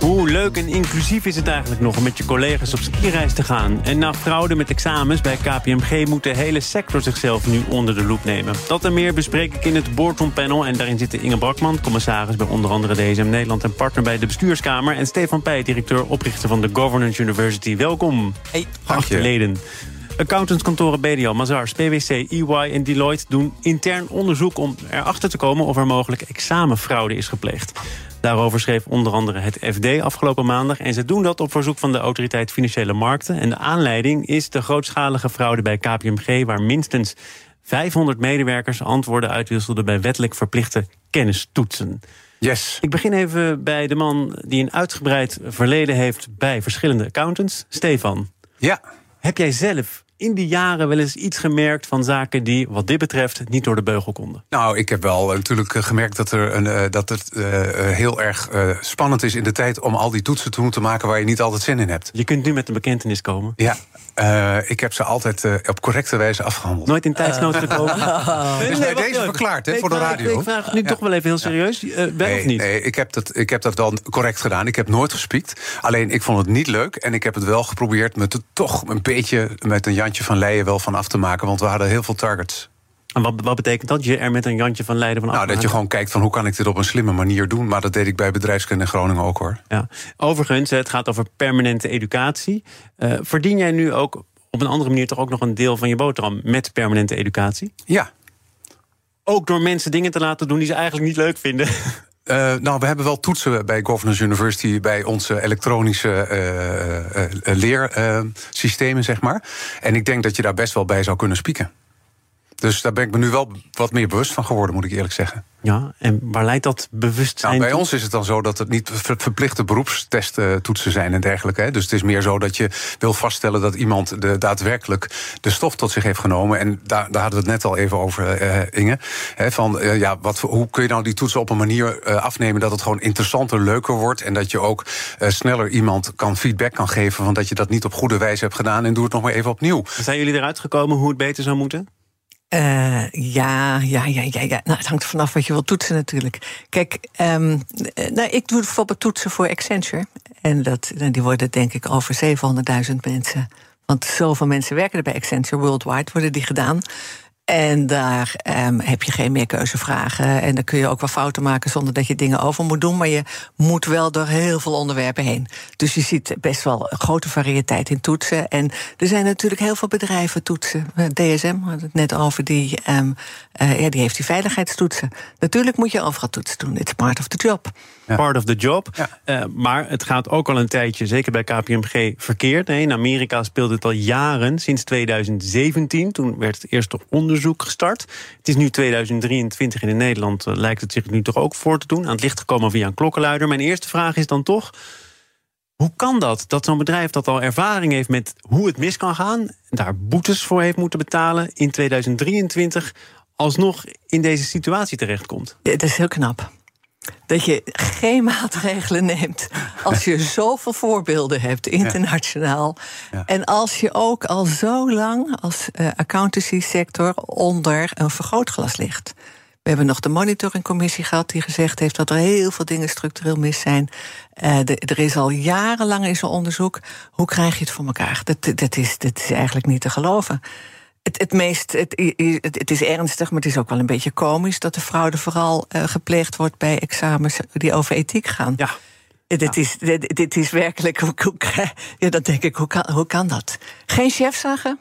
Hoe leuk en inclusief is het eigenlijk nog om met je collega's op skireis te gaan? En na fraude met examens bij KPMG moet de hele sector zichzelf nu onder de loep nemen. Dat en meer bespreek ik in het Boardroom Panel. En daarin zitten Inge Brakman, commissaris bij onder andere DSM Nederland... en partner bij de bestuurskamer. En Stefan Pij, directeur, oprichter van de Governance University. Welkom, Hey, geachte leden. Accountantskantoren BDO, Mazars, PwC, EY en Deloitte doen intern onderzoek om erachter te komen of er mogelijk examenfraude is gepleegd. Daarover schreef onder andere het FD afgelopen maandag. En ze doen dat op verzoek van de Autoriteit Financiële Markten. En de aanleiding is de grootschalige fraude bij KPMG... waar minstens 500 medewerkers antwoorden uitwisselden... bij wettelijk verplichte kennistoetsen. Yes. Ik begin even bij de man die een uitgebreid verleden heeft... bij verschillende accountants, Stefan. Ja. Heb jij zelf in die jaren wel eens iets gemerkt van zaken die, wat dit betreft, niet door de beugel konden? Nou, ik heb wel natuurlijk eh, gemerkt dat, er een, uh, dat het uh, heel erg uh, spannend is in de tijd om al die toetsen te moeten maken waar je niet altijd zin in hebt. Je kunt nu met een bekentenis komen. Ja. ik heb ze altijd op correcte wijze afgehandeld. Nooit in tijdsnood gekomen. Uh, nee, is bij deze verklaard hè, voor de radio. Ik vraag het nu ja. toch wel even heel serieus. Ja. wel nee, of niet? Nee, ik heb, dat, ik heb dat wel correct gedaan. Ik heb nooit gespiekt. Alleen ik vond het niet leuk. En ik heb het wel geprobeerd met het toch een beetje met een Jantje van Leijen wel van af te maken. Want we hadden heel veel targets. En wat, wat betekent dat? Je er met een Jantje van Leiden van af Nou, dat je gewoon kijkt van hoe kan ik dit op een slimme manier doen. Maar dat deed ik bij bedrijfskunde in Groningen ook hoor. Ja. Overigens, het gaat over permanente educatie. Uh, verdien jij nu ook op een andere manier toch ook nog een deel van je boterham met permanente educatie? Ja. Ook door mensen dingen te laten doen die ze eigenlijk niet leuk vinden. Uh, nou, we hebben wel toetsen bij Governance University bij onze elektronische uh, uh, leersystemen, zeg maar. En ik denk dat je daar best wel bij zou kunnen spieken. Dus daar ben ik me nu wel wat meer bewust van geworden, moet ik eerlijk zeggen. Ja, en waar leidt dat bewustzijn nou, bij ons is het dan zo dat het niet verplichte beroepstestoetsen zijn en dergelijke. Hè. Dus het is meer zo dat je wil vaststellen dat iemand de, daadwerkelijk de stof tot zich heeft genomen. En daar, daar hadden we het net al even over, uh, Inge. Hè, van, ja, wat, hoe kun je nou die toetsen op een manier afnemen dat het gewoon interessanter, leuker wordt. En dat je ook sneller iemand kan feedback kan geven van dat je dat niet op goede wijze hebt gedaan. En doe het nog maar even opnieuw. Zijn jullie eruit gekomen hoe het beter zou moeten? Uh, ja, ja, ja, ja, ja. Nou, het hangt er vanaf wat je wilt toetsen natuurlijk. Kijk, um, nou, ik doe bijvoorbeeld toetsen voor Accenture. En dat, die worden denk ik over 700.000 mensen. Want zoveel mensen werken er bij Accenture worldwide, worden die gedaan. En daar um, heb je geen meer keuzevragen. En dan kun je ook wel fouten maken zonder dat je dingen over moet doen. Maar je moet wel door heel veel onderwerpen heen. Dus je ziet best wel een grote variëteit in toetsen. En er zijn natuurlijk heel veel bedrijven toetsen. DSM had het net over, die, um, uh, ja, die heeft die veiligheidstoetsen. Natuurlijk moet je overal toetsen doen. It's part of the job. Ja. Part of the job. Ja. Uh, maar het gaat ook al een tijdje, zeker bij KPMG, verkeerd. Nee, in Amerika speelt het al jaren, sinds 2017. Toen werd het eerste onderzoek gestart. Het is nu 2023 en in Nederland uh, lijkt het zich nu toch ook voor te doen. Aan het licht gekomen via een klokkenluider. Mijn eerste vraag is dan toch... Hoe kan dat, dat zo'n bedrijf dat al ervaring heeft met hoe het mis kan gaan... daar boetes voor heeft moeten betalen in 2023... alsnog in deze situatie terechtkomt? Dat is heel knap dat je geen maatregelen neemt als je zoveel voorbeelden hebt internationaal. Ja. Ja. En als je ook al zo lang als uh, accountancy sector onder een vergrootglas ligt. We hebben nog de monitoringcommissie gehad die gezegd heeft dat er heel veel dingen structureel mis zijn. Uh, de, er is al jarenlang in zo'n onderzoek. Hoe krijg je het voor elkaar? Dat, dat, is, dat is eigenlijk niet te geloven. Het, het, meest, het, het, is ernstig, maar het is ook wel een beetje komisch dat de fraude vooral uh, gepleegd wordt bij examens die over ethiek gaan. Ja. Dit, ja. is, dit, dit, is werkelijk. Hoe, hoe, ja, dan denk ik, hoe kan, hoe kan dat? Geen chefzaggen.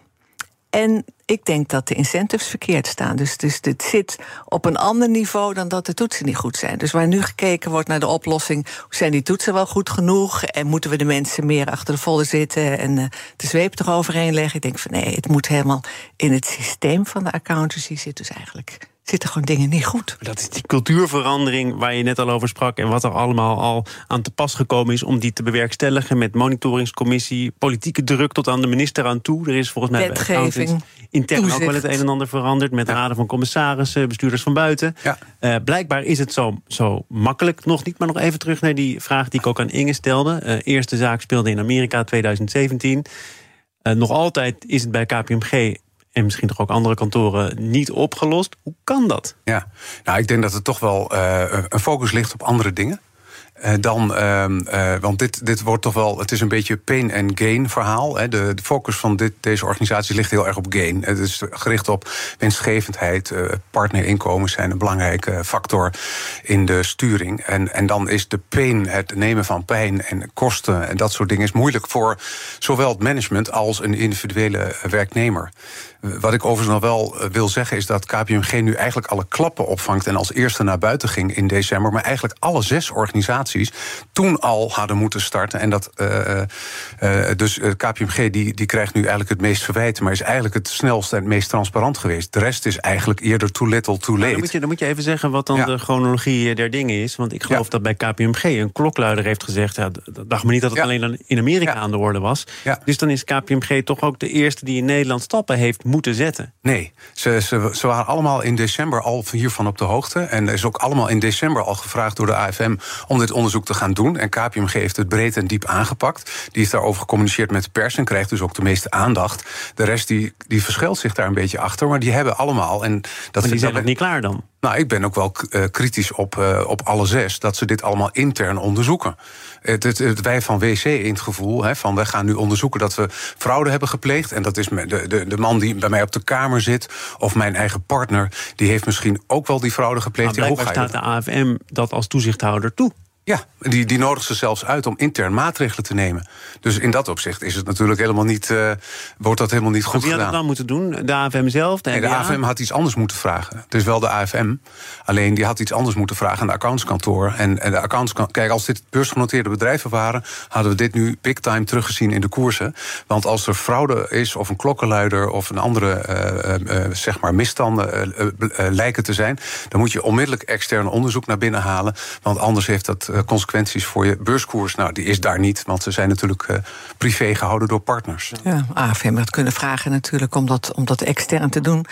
En ik denk dat de incentives verkeerd staan. Dus, dus dit zit op een ander niveau dan dat de toetsen niet goed zijn. Dus waar nu gekeken wordt naar de oplossing... zijn die toetsen wel goed genoeg? En moeten we de mensen meer achter de volle zitten... en uh, de zweep eroverheen leggen? Ik denk van nee, het moet helemaal in het systeem van de accountancy zit dus eigenlijk zitten gewoon dingen niet goed. Dat is die cultuurverandering waar je net al over sprak. En wat er allemaal al aan te pas gekomen is om die te bewerkstelligen. Met monitoringscommissie, politieke druk tot aan de minister aan toe. Er is volgens mij Wetgeving, intern ook wel het een en ander veranderd. Met raden van commissarissen, bestuurders van buiten. Ja. Uh, blijkbaar is het zo, zo makkelijk nog niet. Maar nog even terug naar die vraag die ik ook aan Inge stelde. Uh, eerste zaak speelde in Amerika 2017. Uh, nog altijd is het bij KPMG en misschien toch ook andere kantoren niet opgelost. Hoe kan dat? Ja, nou, ik denk dat het toch wel uh, een focus ligt op andere dingen. Uh, dan, uh, want dit, dit wordt toch wel, het is een beetje pain and gain verhaal. Hè. De, focus van dit, deze organisatie ligt heel erg op gain. Het is gericht op winstgevendheid. partnerinkomens zijn een belangrijke factor in de sturing. En, en dan is de pain, het nemen van pijn en kosten en dat soort dingen, is moeilijk voor zowel het management als een individuele werknemer. Wat ik overigens nog wel wil zeggen is dat KPMG nu eigenlijk alle klappen opvangt en als eerste naar buiten ging in december. Maar eigenlijk alle zes organisaties toen al hadden moeten starten. En dat, uh, uh, dus KPMG die, die krijgt nu eigenlijk het meest verwijten, maar is eigenlijk het snelste en het meest transparant geweest. De rest is eigenlijk eerder too little, too late. Nou, dan, moet je, dan moet je even zeggen wat dan ja. de chronologie der dingen is. Want ik geloof ja. dat bij KPMG een klokluider heeft gezegd. Ja, dacht me niet dat het ja. alleen in Amerika aan de orde was. Dus dan is KPMG toch ook de eerste die in Nederland stappen heeft moeten zetten? Nee, ze, ze, ze, waren allemaal in december al hiervan op de hoogte. En er is ook allemaal in december al gevraagd door de AFM om dit onderzoek te gaan doen. En KPMG heeft het breed en diep aangepakt. Die is daarover gecommuniceerd met de pers en krijgt dus ook de meeste aandacht. De rest die, die verschilt zich daar een beetje achter, maar die hebben allemaal. En dat maar die zijn nog niet klaar dan? Nou, ik ben ook wel uh, kritisch op, uh, op alle zes dat ze dit allemaal intern onderzoeken. Het, het, het, wij van WC in het gevoel hè, van wij gaan nu onderzoeken dat we fraude hebben gepleegd. En dat is de, de, de man die bij mij op de kamer zit, of mijn eigen partner, die heeft misschien ook wel die fraude gepleegd. Maar blijkbaar staat de AFM dat als toezichthouder toe. Ja, die, die nodigt ze zelfs uit om intern maatregelen te nemen. Dus in dat opzicht is het natuurlijk helemaal niet, uh, wordt dat helemaal niet goed gedaan. Wie had dat dan moeten doen? De AFM zelf? De, nee, de AFM had iets anders moeten vragen. Het is wel de AFM. Alleen die had iets anders moeten vragen aan de accountskantoor. En, en de accountskantoor, kijk, als dit beursgenoteerde bedrijven waren, hadden we dit nu big time teruggezien in de koersen. Want als er fraude is, of een klokkenluider, of een andere uh, uh, zeg maar misstanden lijken te zijn, dan moet je onmiddellijk extern onderzoek naar binnen halen. Want anders heeft dat consequenties voor je beurskoers. Nou, die is daar niet, want ze zijn natuurlijk uh, privé gehouden door partners. Ja, AFM had kunnen vragen natuurlijk om dat, om dat extern te doen.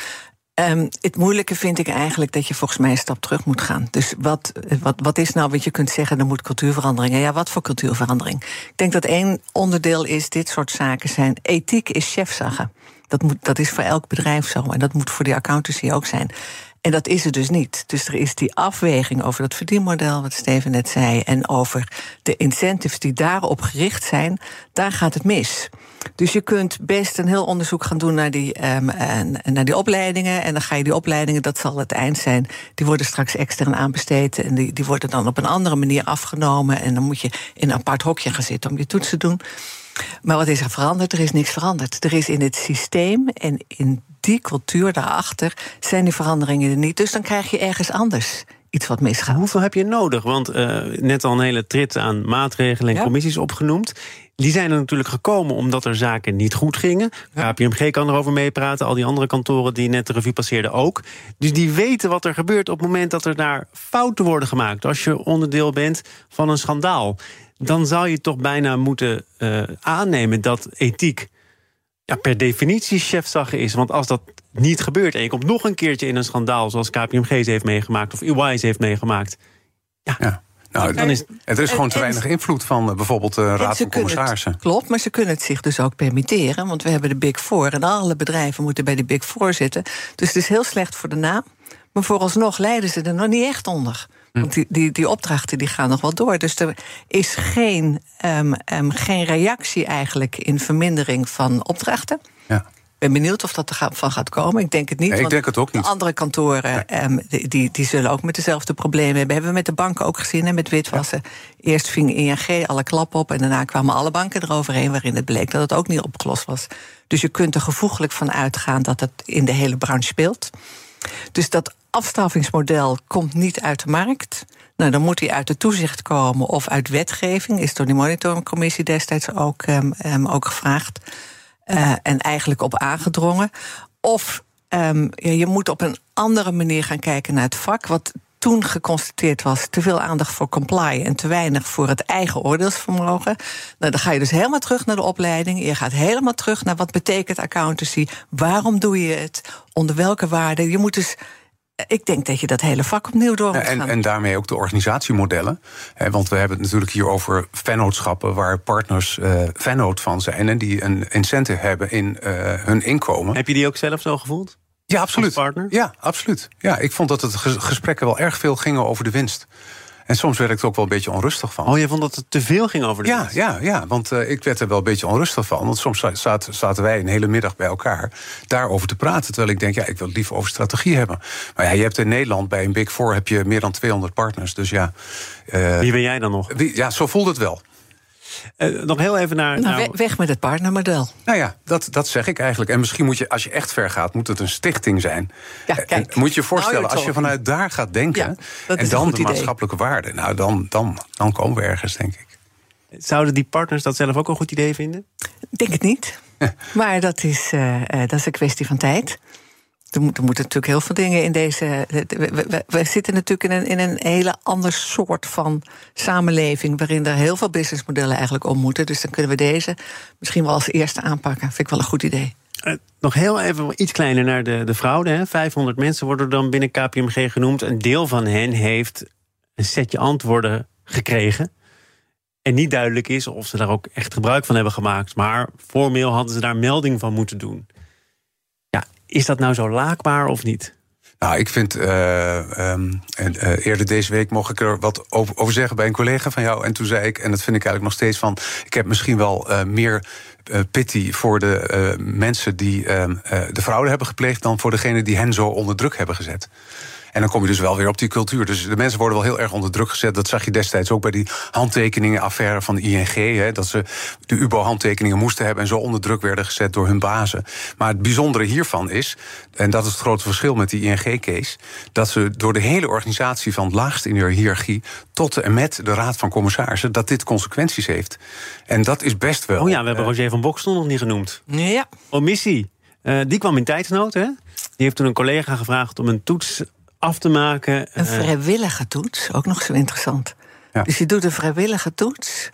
Um, het moeilijke vind ik eigenlijk dat je volgens mij een stap terug moet gaan. Dus wat, wat, wat is nou wat je kunt zeggen, er moet cultuurverandering. Ja, wat voor cultuurverandering? Ik denk dat één onderdeel is, dit soort zaken zijn... ethiek is chefzaggen. Dat, moet, dat is voor elk bedrijf zo. En dat moet voor die accountancy ook zijn. En dat is het dus niet. Dus er is die afweging over dat verdienmodel, wat Steven net zei, en over de incentives die daarop gericht zijn, daar gaat het mis. Dus je kunt best een heel onderzoek gaan doen naar die, um, en, naar die opleidingen. En dan ga je die opleidingen, dat zal het eind zijn, die worden straks extern aanbesteed. En die, die worden dan op een andere manier afgenomen. En dan moet je in een apart hokje gaan zitten om je toets te doen. Maar wat is er veranderd? Er is niks veranderd. Er is in het systeem en in die cultuur daarachter zijn die veranderingen er niet. Dus dan krijg je ergens anders iets wat misgaat. Hoeveel heb je nodig? Want uh, net al een hele trit aan maatregelen en ja. commissies opgenoemd. Die zijn er natuurlijk gekomen omdat er zaken niet goed gingen. Ja. KPMG kan erover meepraten, al die andere kantoren die net de revue passeerden ook. Dus die weten wat er gebeurt op het moment dat er daar fouten worden gemaakt. Als je onderdeel bent van een schandaal. Dan zou je toch bijna moeten uh, aannemen dat ethiek ja, per definitie chefzaggen is. Want als dat niet gebeurt en je komt nog een keertje in een schandaal... zoals KPMG ze heeft meegemaakt of EY ze heeft meegemaakt... ja, ja. Nou, dan is, er is gewoon te weinig invloed van uh, bijvoorbeeld de uh, Raad van Commissarissen. Het, klopt, maar ze kunnen het zich dus ook permitteren. Want we hebben de Big Four en alle bedrijven moeten bij de Big Four zitten. Dus het is heel slecht voor de naam. Maar vooralsnog lijden ze er nog niet echt onder. Want die, die, die opdrachten die gaan nog wel door. Dus er is geen, um, um, geen reactie eigenlijk in vermindering van opdrachten. Ja. Ik ben benieuwd of dat er van gaat komen. Ik denk het niet. Ik denk het ook niet. De andere kantoren ja. um, die, die zullen ook met dezelfde problemen hebben. Hebben we met de banken ook gezien, met witwassen. Ja. Eerst ving ING alle klap op... en daarna kwamen alle banken eroverheen... waarin het bleek dat het ook niet opgelost was. Dus je kunt er gevoeglijk van uitgaan... dat het in de hele branche speelt. Dus dat afstraffingsmodel komt niet uit de markt. Nou, dan moet hij uit de toezicht komen of uit wetgeving. Is door die monitoringcommissie destijds ook, um, um, ook gevraagd. Uh, en eigenlijk op aangedrongen. Of um, ja, je moet op een andere manier gaan kijken naar het vak. Wat toen geconstateerd was te veel aandacht voor comply en te weinig voor het eigen oordeelsvermogen. Nou, dan ga je dus helemaal terug naar de opleiding. Je gaat helemaal terug naar wat betekent accountancy. Waarom doe je het? Onder welke waarden? Je moet dus ik denk dat je dat hele vak opnieuw door moet en, gaan. En daarmee ook de organisatiemodellen. want we hebben het natuurlijk hier over vennootschappen... waar partners uh, vennoot van zijn... en die een incentive hebben in uh, hun inkomen. Heb je die ook zelf zo gevoeld? Ja, absoluut. partner? Ja, absoluut. Ja, ik vond dat het gesprekken wel erg veel gingen over de winst. En soms werd ik er ook wel een beetje onrustig van. Oh, je vond dat het te veel ging over de ja? Ja, ja, want uh, ik werd er wel een beetje onrustig van. Want soms zaten, zaten wij een hele middag bij elkaar daarover te praten. Terwijl ik denk, ja, ik wil het liever over strategie hebben. Maar ja, je hebt in Nederland bij een Big Four heb je meer dan 200 partners. Dus ja. Uh, Wie ben jij dan nog? Wie, ja, zo voelt het wel. Uh, nog heel even naar. Nou, nou, weg met het partnermodel. Nou ja, dat, dat zeg ik eigenlijk. En misschien moet je, als je echt ver gaat, moet het een stichting zijn. Ja, kijk. En moet je je voorstellen, nou, als je vanuit daar gaat denken. Ja, en dan de maatschappelijke waarde. Nou, dan, dan, dan komen we ergens, denk ik. Zouden die partners dat zelf ook een goed idee vinden? Ik denk het niet. maar dat is, uh, dat is een kwestie van tijd. Er moeten, natuurlijk heel veel dingen in deze. We, zitten natuurlijk in een, in een hele ander soort van samenleving. waarin er heel veel businessmodellen eigenlijk om moeten. Dus dan kunnen we deze misschien wel als eerste aanpakken. Vind ik wel een goed idee. Uh, nog heel even iets kleiner naar de, de fraude. Hè. 500 mensen worden dan binnen KPMG genoemd. Een deel van hen heeft een setje antwoorden gekregen. En niet duidelijk is of ze daar ook echt gebruik van hebben gemaakt. Maar formeel hadden ze daar melding van moeten doen. Is dat nou zo laakbaar of niet? Nou, ik vind. Uh, um, uh, eerder deze week mocht ik er wat over, zeggen bij een collega van jou. En toen zei ik, en dat vind ik eigenlijk nog steeds van. Ik heb misschien wel uh, meer pity voor de mensen die de fraude hebben gepleegd. dan voor degene die hen zo onder druk hebben gezet. En dan kom je dus wel weer op die cultuur. Dus de mensen worden wel heel erg onder druk gezet. Dat zag je destijds ook bij die handtekeningenaffaire van ING. Hè, dat ze de UBO-handtekeningen moesten hebben en zo onder druk werden gezet door hun bazen. Maar het bijzondere hiervan is, en dat is het grote verschil met die ING-case, dat ze door de hele organisatie van het laagste in de hiërarchie tot en met de Raad van Commissarissen, dat dit consequenties heeft. En dat is best wel. Oh ja, we hebben Roger van Bokstel nog niet genoemd. Ja. Omissie. Uh, die kwam in tijdsnood, hè? Die heeft toen een collega gevraagd om een toets af te maken. Een vrijwillige toets, ook nog zo interessant. Ja. Dus je doet een vrijwillige toets,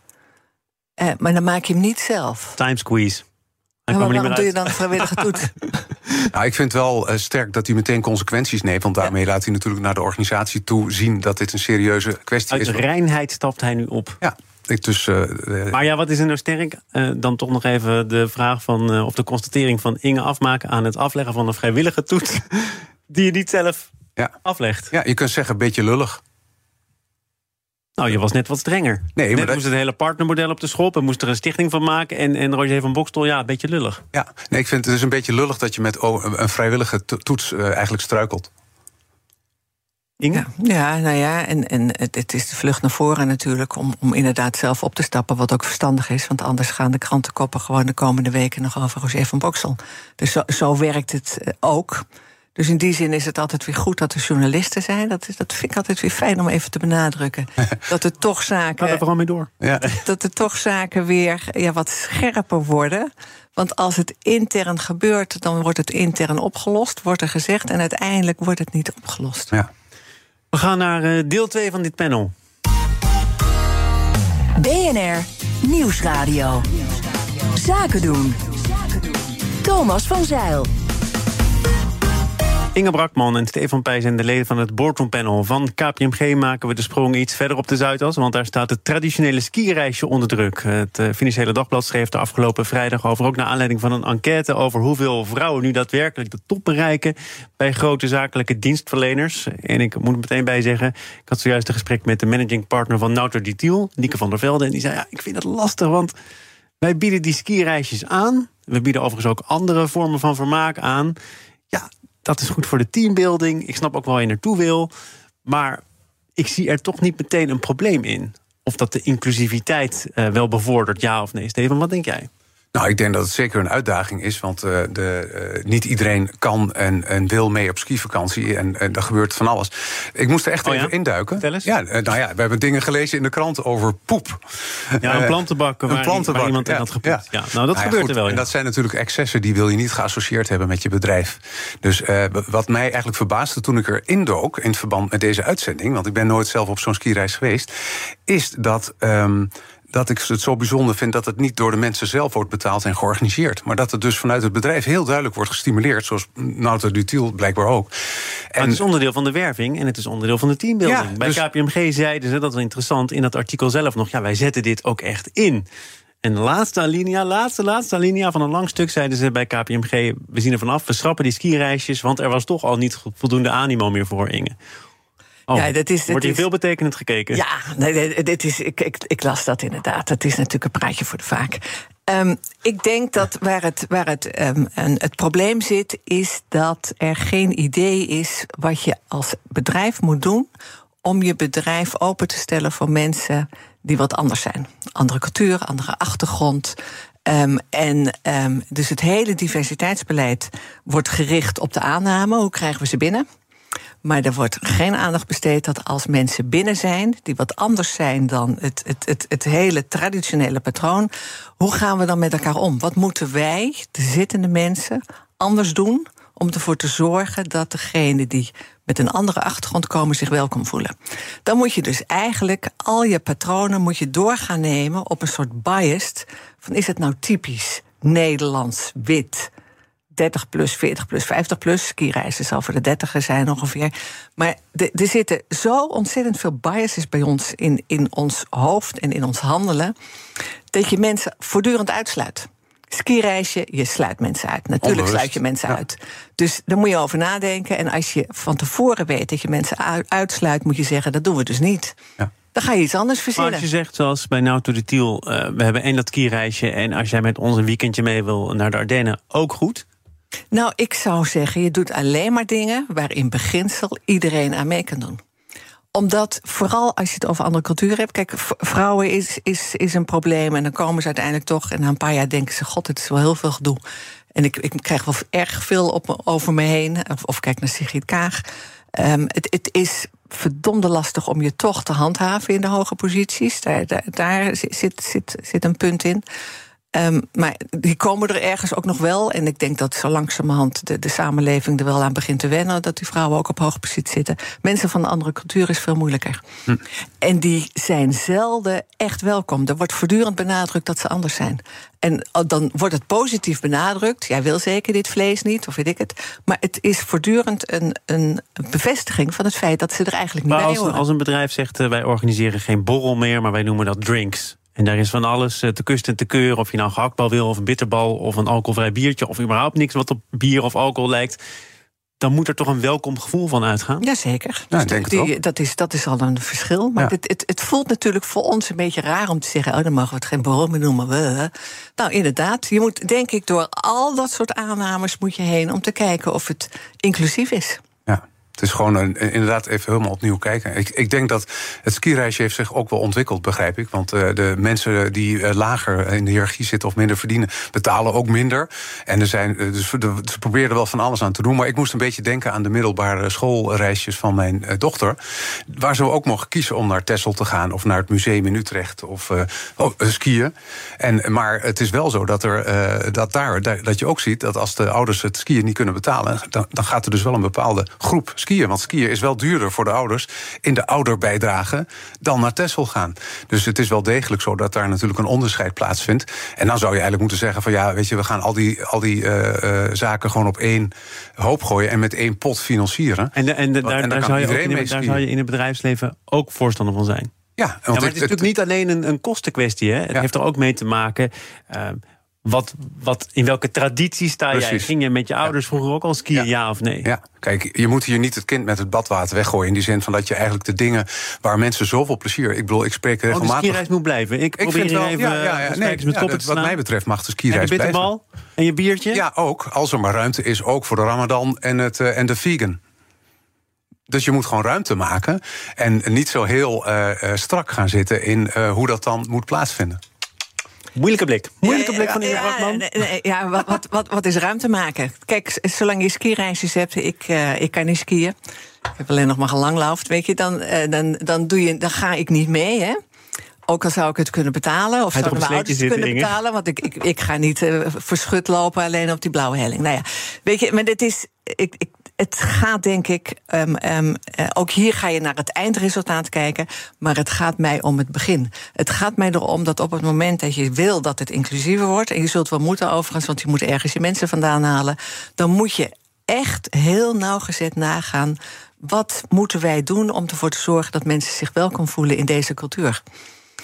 eh, maar dan maak je hem niet zelf. Time squeeze. maar waarom doe je dan een vrijwillige toets? nou, ik vind wel uh, sterk dat hij meteen consequenties neemt. Want daarmee ja. laat hij natuurlijk naar de organisatie toe zien dat dit een serieuze kwestie Uit is. Uit reinheid stapt hij nu op. Ja. Ik dus, uh, maar ja, wat is er nou sterk? Uh, dan toch nog even de vraag van, uh, of de constatering van Inge afmaken aan het afleggen van een vrijwillige toets. die je niet zelf ja. aflegt. Ja, je kunt zeggen een beetje lullig. Nou, je was net wat strenger. Nee, maar net dat... moest het hele partnermodel op de schop en moest er een stichting van maken. En, en Roger van Bokstel, ja, een beetje lullig. Ja, nee, ik vind het dus een beetje lullig dat je met een vrijwillige toets uh, eigenlijk struikelt. Inge? Ja, ja, nou ja, en, en het, het, is de vlucht naar voren natuurlijk om, om inderdaad zelf op te stappen, wat ook verstandig is, want anders gaan de krantenkoppen gewoon de komende weken nog over Roger van Boksel. Dus zo, zo werkt het uh, ook. Dus in die zin is het altijd weer goed dat er journalisten zijn. Dat, is, dat vind ik altijd weer fijn om even te benadrukken. dat er toch zaken. Ga er vooral mee door. Ja. Dat er toch zaken weer ja, wat scherper worden. Want als het intern gebeurt, dan wordt het intern opgelost, wordt er gezegd. En uiteindelijk wordt het niet opgelost. Ja. We gaan naar uh, deel 2 van dit panel. BNR Nieuwsradio. Zaken doen. Thomas van Zeil. Inge Brakman en Stefan Pijs en de leden van het boardroom panel van KPMG maken we de sprong iets verder op de Zuidas. Want daar staat het traditionele skireisje onder druk. Het uh, Financiële Dagblad schreef de afgelopen vrijdag over, ook naar aanleiding van een enquête over hoeveel vrouwen nu daadwerkelijk de top bereiken bij grote zakelijke dienstverleners. En ik moet er meteen bij zeggen, ik had zojuist een gesprek met de managing partner van Nauter Detiel, Nieke van der Velde. En die zei: ja, ik vind het lastig, want wij bieden die skireisjes aan. We bieden overigens ook andere vormen van vermaak aan. Dat is goed voor de teambuilding. Ik snap ook wel waar je naartoe wil. Maar ik zie er toch niet meteen een probleem in. Of dat de inclusiviteit uh, wel bevordert, ja of nee. Steven, wat denk jij? Nou, ik denk dat het zeker een uitdaging is. Want uh, de, uh, niet iedereen kan en, en wil mee op skivakantie. En, en er gebeurt van alles. Ik moest er echt oh, even ja? induiken. Eens. Ja, uh, nou ja, we hebben dingen gelezen in de krant over poep. Ja, een plantenbak waar, een plantenbak, waar iemand in ja, had gepoept. Ja. ja. nou, dat Nou gebeurt goed, er wel. En dat zijn natuurlijk excessen die wil je niet geassocieerd hebben met je bedrijf. Dus wat mij eigenlijk verbaasde toen ik erin dook... in verband met deze uitzending... want ik ben nooit zelf op zo'n skireis geweest... is dat... Um, dat ik het zo bijzonder vind dat het niet door de mensen zelf wordt betaald en georganiseerd. Maar dat het dus vanuit het bedrijf heel duidelijk wordt gestimuleerd. Zoals Nauta Dutiel blijkbaar ook. En het is onderdeel van de werving en het is onderdeel van de teambuilding. Ja, Bij dus- KPMG zeiden ze, dat is interessant, in dat artikel zelf nog... ja, wij zetten dit ook echt in. En de laatste alinea, laatste, laatste alinea van een lang stuk... zeiden ze bij KPMG, we zien er vanaf, we schrappen die skireisjes... want er was toch al niet voldoende animo meer voor, Inge. Oh, Ja, dat is- dat wordt hier is- veelbetekenend gekeken? Ja, nee, dit is, ik, ik, ik las dat inderdaad. Het is natuurlijk een praatje voor de vaak. Ehm, ik denk dat waar het, waar het, een, het probleem zit, is dat er geen idee is wat je als bedrijf moet doen om je bedrijf open te stellen voor mensen die wat anders zijn. Andere cultuur, andere achtergrond. Ehm, en dus het hele diversiteitsbeleid wordt gericht op de aanname. Hoe krijgen we ze binnen? Maar er wordt geen aandacht besteed dat als mensen binnen zijn, die wat anders zijn dan het, het, het, het hele traditionele patroon, hoe gaan we dan met elkaar om? Wat moeten wij, de zittende mensen, anders doen om ervoor te zorgen dat degenen die met een andere achtergrond komen zich welkom voelen? Dan moet je dus eigenlijk al je patronen moet je doorgaan nemen op een soort biased van is het nou typisch Nederlands, wit, 30 plus, 40 plus, 50 plus. Skireizen zal voor de 30 zijn ongeveer. Maar er zitten zo ontzettend veel biases bij ons in, in ons hoofd en in ons handelen. dat je mensen voortdurend uitsluit. Skireisje, je sluit mensen uit. Natuurlijk sluit je mensen ja. uit. Dus daar moet je over nadenken. En als je van tevoren weet dat je mensen uitsluit, moet je zeggen: dat doen we dus niet. Ja. Dan ga je iets anders Maar verzinnen. als je zegt, zoals bij Nou to the Tiel... eh, we hebben één dat skireisje... en als jij met ons een weekendje mee wil naar de Ardennen, ook goed. Nou, ik zou zeggen, je doet alleen maar dingen waar in beginsel iedereen aan mee kan doen. Omdat, vooral als je het over andere culturen hebt. Kijk, vrouwen is, is, is een probleem. En dan komen ze uiteindelijk toch. En na een paar jaar denken ze: God, het is wel heel veel gedoe. En ik, ik krijg wel erg veel op, over me heen. Of, of kijk naar Sigrid Kaag. Ehm, het, het is verdomde lastig om je toch te handhaven in de hoge posities. Daar, daar, daar zit, zit, zit een punt in. Um, maar die komen er ergens ook nog wel. En ik denk dat zo langzamerhand de, de samenleving er wel aan begint te wennen. Dat die vrouwen ook op hoge positie zitten. Mensen van een andere cultuur is veel moeilijker. Hm. En die zijn zelden echt welkom. Er wordt voortdurend benadrukt dat ze anders zijn. En dan wordt het positief benadrukt. Jij wil zeker dit vlees niet, of weet ik het. Maar het is voortdurend een, een bevestiging van het feit dat ze er eigenlijk niet maar bij als, horen. als een bedrijf zegt, uh, wij organiseren geen borrel meer... maar wij noemen dat drinks... En daar is van alles uh, te kust en te keur. Of je nou een gehaktbal wil, of een bitterbal, of een alcoholvrij biertje... of überhaupt niks wat op bier of alcohol lijkt... dan moet er toch een welkom gevoel van uitgaan? Jazeker. Ja, ik denk het die, dat, is, dat is al een verschil. Maar Ja. het, het, het voelt natuurlijk voor ons een beetje raar om te zeggen... oh, dan mogen we het geen borrel meer noemen. We. Nou, inderdaad. Je moet, denk ik, door al dat soort aannames moet je heen... om te kijken of het inclusief is. Het is gewoon inderdaad even helemaal opnieuw kijken. Ik, ik denk dat het skireisje heeft zich ook wel ontwikkeld, begrijp ik. Want uh, de mensen die uh, lager in de hiërarchie zitten of minder verdienen, betalen ook minder. En er zijn, uh, dus ze probeerden er wel van alles aan te doen. Maar ik moest een beetje denken aan de middelbare schoolreisjes van mijn dochter. Waar ze ook mogen kiezen om naar Texel te gaan of naar het museum in Utrecht of oh, skiën. En, maar het is wel zo dat, er, dat daar dat je ook ziet dat als de ouders het skiën niet kunnen betalen, dan, dan gaat er dus wel een bepaalde groep skiën. Want skiën is wel duurder voor de ouders in de ouderbijdrage dan naar Texel gaan. Dus het is wel degelijk zo dat daar natuurlijk een onderscheid plaatsvindt. En dan zou je eigenlijk moeten zeggen van ja, weet je, we gaan al die, al die uh, uh, zaken gewoon op één hoop gooien en met één pot financieren. En, de, en, de, daar, en daar, zou je ook in, daar zou je in het bedrijfsleven ook voorstander van zijn. Ja, want ja, maar het is natuurlijk niet alleen een, een kostenkwestie. Hè? Het ja. heeft er ook mee te maken. Uh, wat, wat, in welke traditie sta Precies. jij? Ging je met je ouders ja. vroeger ook al skiën, ja. ja. of nee? Ja, kijk, je moet hier niet het kind met het badwater weggooien. In die zin van dat je eigenlijk de dingen waar mensen zoveel plezier... Ik bedoel, ik spreek regelmatig... Oh, de skireis moet blijven. Ik, ik probeer wel, even ja, ja, ja, nee, met Wat mij betreft mag de skireis en de blijven. En je biertje? Ja, ook. Als er maar ruimte is, ook voor de ramadan en, het, uh, en de vegan. Dus je moet gewoon ruimte maken en niet zo heel uh, uh, strak gaan zitten in uh, hoe dat dan moet plaatsvinden. Moeilijke blik. Moeilijke blik van Inge ja, Brakman. nee, nee, ja, wat, wat, wat, wat is ruimte maken? Kijk, zolang je skireisjes hebt, ik, uh, ik kan niet skiën. Ik heb alleen nog maar gelanglaufd, weet je, dan, uh, dan, dan, doe je, dan ga ik niet mee, hè? Ook al zou ik het kunnen betalen, of zouden mijn ouders het kunnen Inge? betalen, want ik, ik, ik ga niet uh, verschut lopen alleen op die blauwe helling. Nou ja, weet je, maar dit is. Ik, ik, het gaat denk ik, um, um, uh, ook hier ga je naar het eindresultaat kijken, maar het gaat mij om het begin. Het gaat mij erom dat op het moment dat je wil dat het inclusiever wordt, en je zult wel moeten overigens, want je moet ergens je mensen vandaan halen, dan moet je echt heel nauwgezet nagaan. Wat moeten wij doen om ervoor te zorgen dat mensen zich welkom voelen in deze cultuur?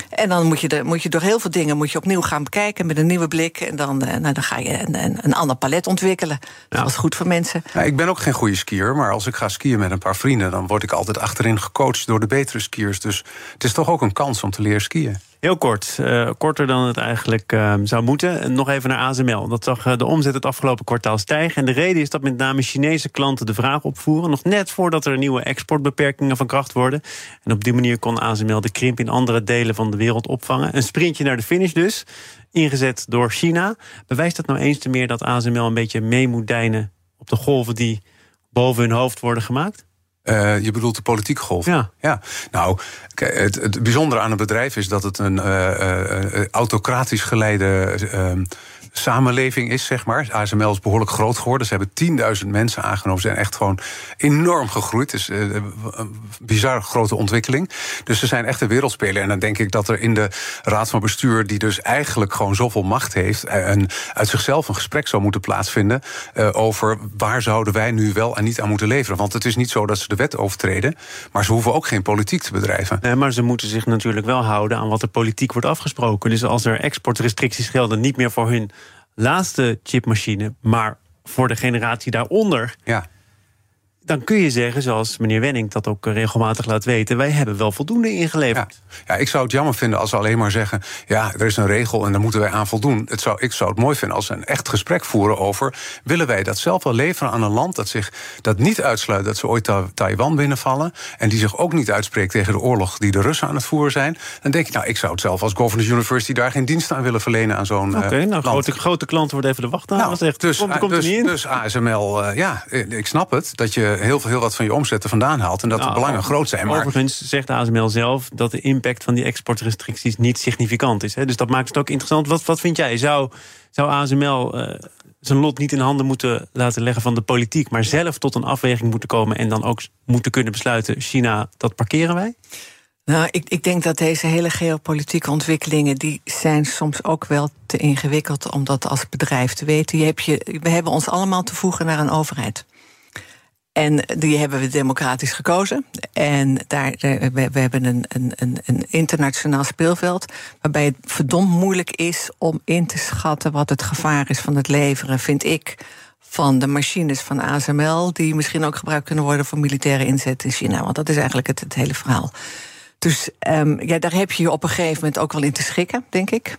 En dan moet je, de, moet je door heel veel dingen moet je opnieuw gaan bekijken met een nieuwe blik. En dan, nou, dan ga je een, een, een ander palet ontwikkelen. Ja. Dat is goed voor mensen. Ja, ik ben ook geen goede skier, maar als ik ga skiën met een paar vrienden, dan word ik altijd achterin gecoacht door de betere skiers. Dus het is toch ook een kans om te leren skiën. Heel kort, uh, korter dan het eigenlijk uh, zou moeten. En nog even naar ASML. Dat zag uh, de omzet het afgelopen kwartaal stijgen. En de reden is dat met name Chinese klanten de vraag opvoeren. Nog net voordat er nieuwe exportbeperkingen van kracht worden. En op die manier kon ASML de krimp in andere delen van de wereld opvangen. Een sprintje naar de finish dus. Ingezet door China. Bewijst dat nou eens te meer dat ASML een beetje mee moet deinen op de golven die boven hun hoofd worden gemaakt? Uh, je bedoelt de politieke golf? Ja. ja. Nou, het, het bijzondere aan het bedrijf is dat het een uh, uh, autocratisch geleide samenleving is, zeg maar. ASML is behoorlijk groot geworden. Ze hebben 10.000 mensen aangenomen. Ze zijn echt gewoon enorm gegroeid. Het is uh, een bizar grote ontwikkeling. Dus ze zijn echt een wereldspeler. En dan denk ik dat er in de raad van bestuur... die dus eigenlijk gewoon zoveel macht heeft... en uit zichzelf een gesprek zou moeten plaatsvinden... Uh, over waar zouden wij nu wel en niet aan moeten leveren. Want het is niet zo dat ze de wet overtreden... maar ze hoeven ook geen politiek te bedrijven. Nee, maar ze moeten zich natuurlijk wel houden aan wat er politiek wordt afgesproken. Dus als er exportrestricties gelden, niet meer voor hun laatste chipmachine, maar voor de generatie daaronder. Ja. Dan kun je zeggen, zoals meneer Wenning dat ook regelmatig laat weten, wij hebben wel voldoende ingeleverd. Ja. ja, ik zou het jammer vinden als ze alleen maar zeggen: ja, er is een regel en daar moeten wij aan voldoen. Het zou, ik zou het mooi vinden als ze een echt gesprek voeren over: willen wij dat zelf wel leveren aan een land dat zich dat niet uitsluit dat ze ooit ta Taiwan binnenvallen en die zich ook niet uitspreekt tegen de oorlog die de Russen aan het voeren zijn? Dan denk ik, nou, ik zou het zelf als Governors University daar geen dienst aan willen verlenen aan zo'n. Oké, okay, uh, nou, grote, grote klanten worden even de wacht aan. Nou, dus, komt, komt dus, niet in. dus ASML, uh, ja, ik snap het dat je heel, veel, heel wat van je omzet er vandaan haalt en dat Nou, de belangen groot zijn. Maar Overigens zegt ASML zelf dat de impact van die exportrestricties niet significant is. Hè? Dus dat maakt het ook interessant. Wat, wat vind jij? Zou, zou ASML uh, zijn lot niet in handen moeten laten leggen van de politiek, maar zelf tot een afweging moeten komen en dan ook moeten kunnen besluiten: China, dat parkeren wij? Nou, ik, ik denk dat deze hele geopolitieke ontwikkelingen... die zijn soms ook wel te ingewikkeld om dat als bedrijf te weten. Je hebt je, we hebben ons allemaal te voegen naar een overheid. En die hebben we democratisch gekozen. En daar, we, hebben een, een, een internationaal speelveld. waarbij het verdomd moeilijk is om in te schatten wat het gevaar is van het leveren, vind ik. Van de machines van ASML, die misschien ook gebruikt kunnen worden voor militaire inzet in China. Want dat is eigenlijk het, hele verhaal. Dus um, ja, daar heb je je op een gegeven moment ook wel in te schikken, denk ik.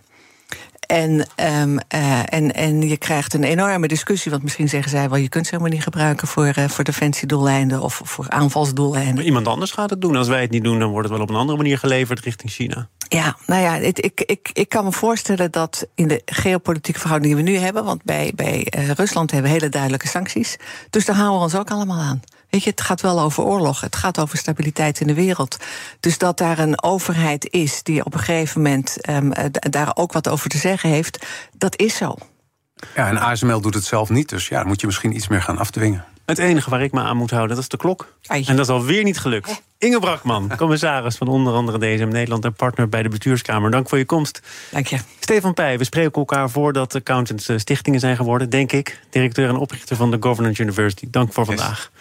En, um, uh, en, en je krijgt een enorme discussie. Want misschien zeggen zij wel: je kunt ze helemaal niet gebruiken voor, uh, voor defensiedoeleinden of voor aanvalsdoeleinden. Maar iemand anders gaat het doen. Als wij het niet doen, dan wordt het wel op een andere manier geleverd richting China. Ja, nou ja, het, ik, ik, ik kan me voorstellen dat in de geopolitieke verhoudingen die we nu hebben. Want bij, bij uh, Rusland hebben we hele duidelijke sancties. Dus daar houden we ons ook allemaal aan. Weet je, het gaat wel over oorlog. Het gaat over stabiliteit in de wereld. Dus dat daar een overheid is die op een gegeven moment um, daar ook wat over te zeggen heeft, dat is zo. Ja, en ASML doet het zelf niet. Dus ja, dan moet je misschien iets meer gaan afdwingen. Het enige waar ik me aan moet houden, dat is de klok. Ai. En dat is alweer niet gelukt. Eh. Inge Brakman, commissaris van onder andere DSM Nederland... en partner bij de bestuurskamer. Dank voor je komst. Dank je. Stefan Pij, we spreken elkaar voordat accountants stichtingen zijn geworden, denk ik. Directeur en oprichter van de Governance University. Dank voor vandaag.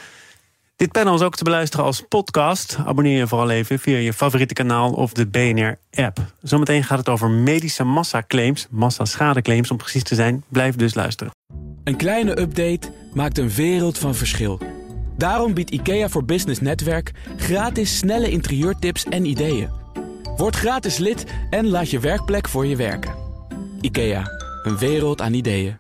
Dit panel is ook te beluisteren als podcast. Abonneer je vooral even via je favoriete kanaal of de BNR-app. Zometeen gaat het over medische massaclaims, massaschadeclaims om precies te zijn. Blijf dus luisteren. Een kleine update maakt een wereld van verschil. Daarom biedt IKEA voor Business Netwerk gratis snelle interieurtips en ideeën. Word gratis lid en laat je werkplek voor je werken. IKEA, een wereld aan ideeën.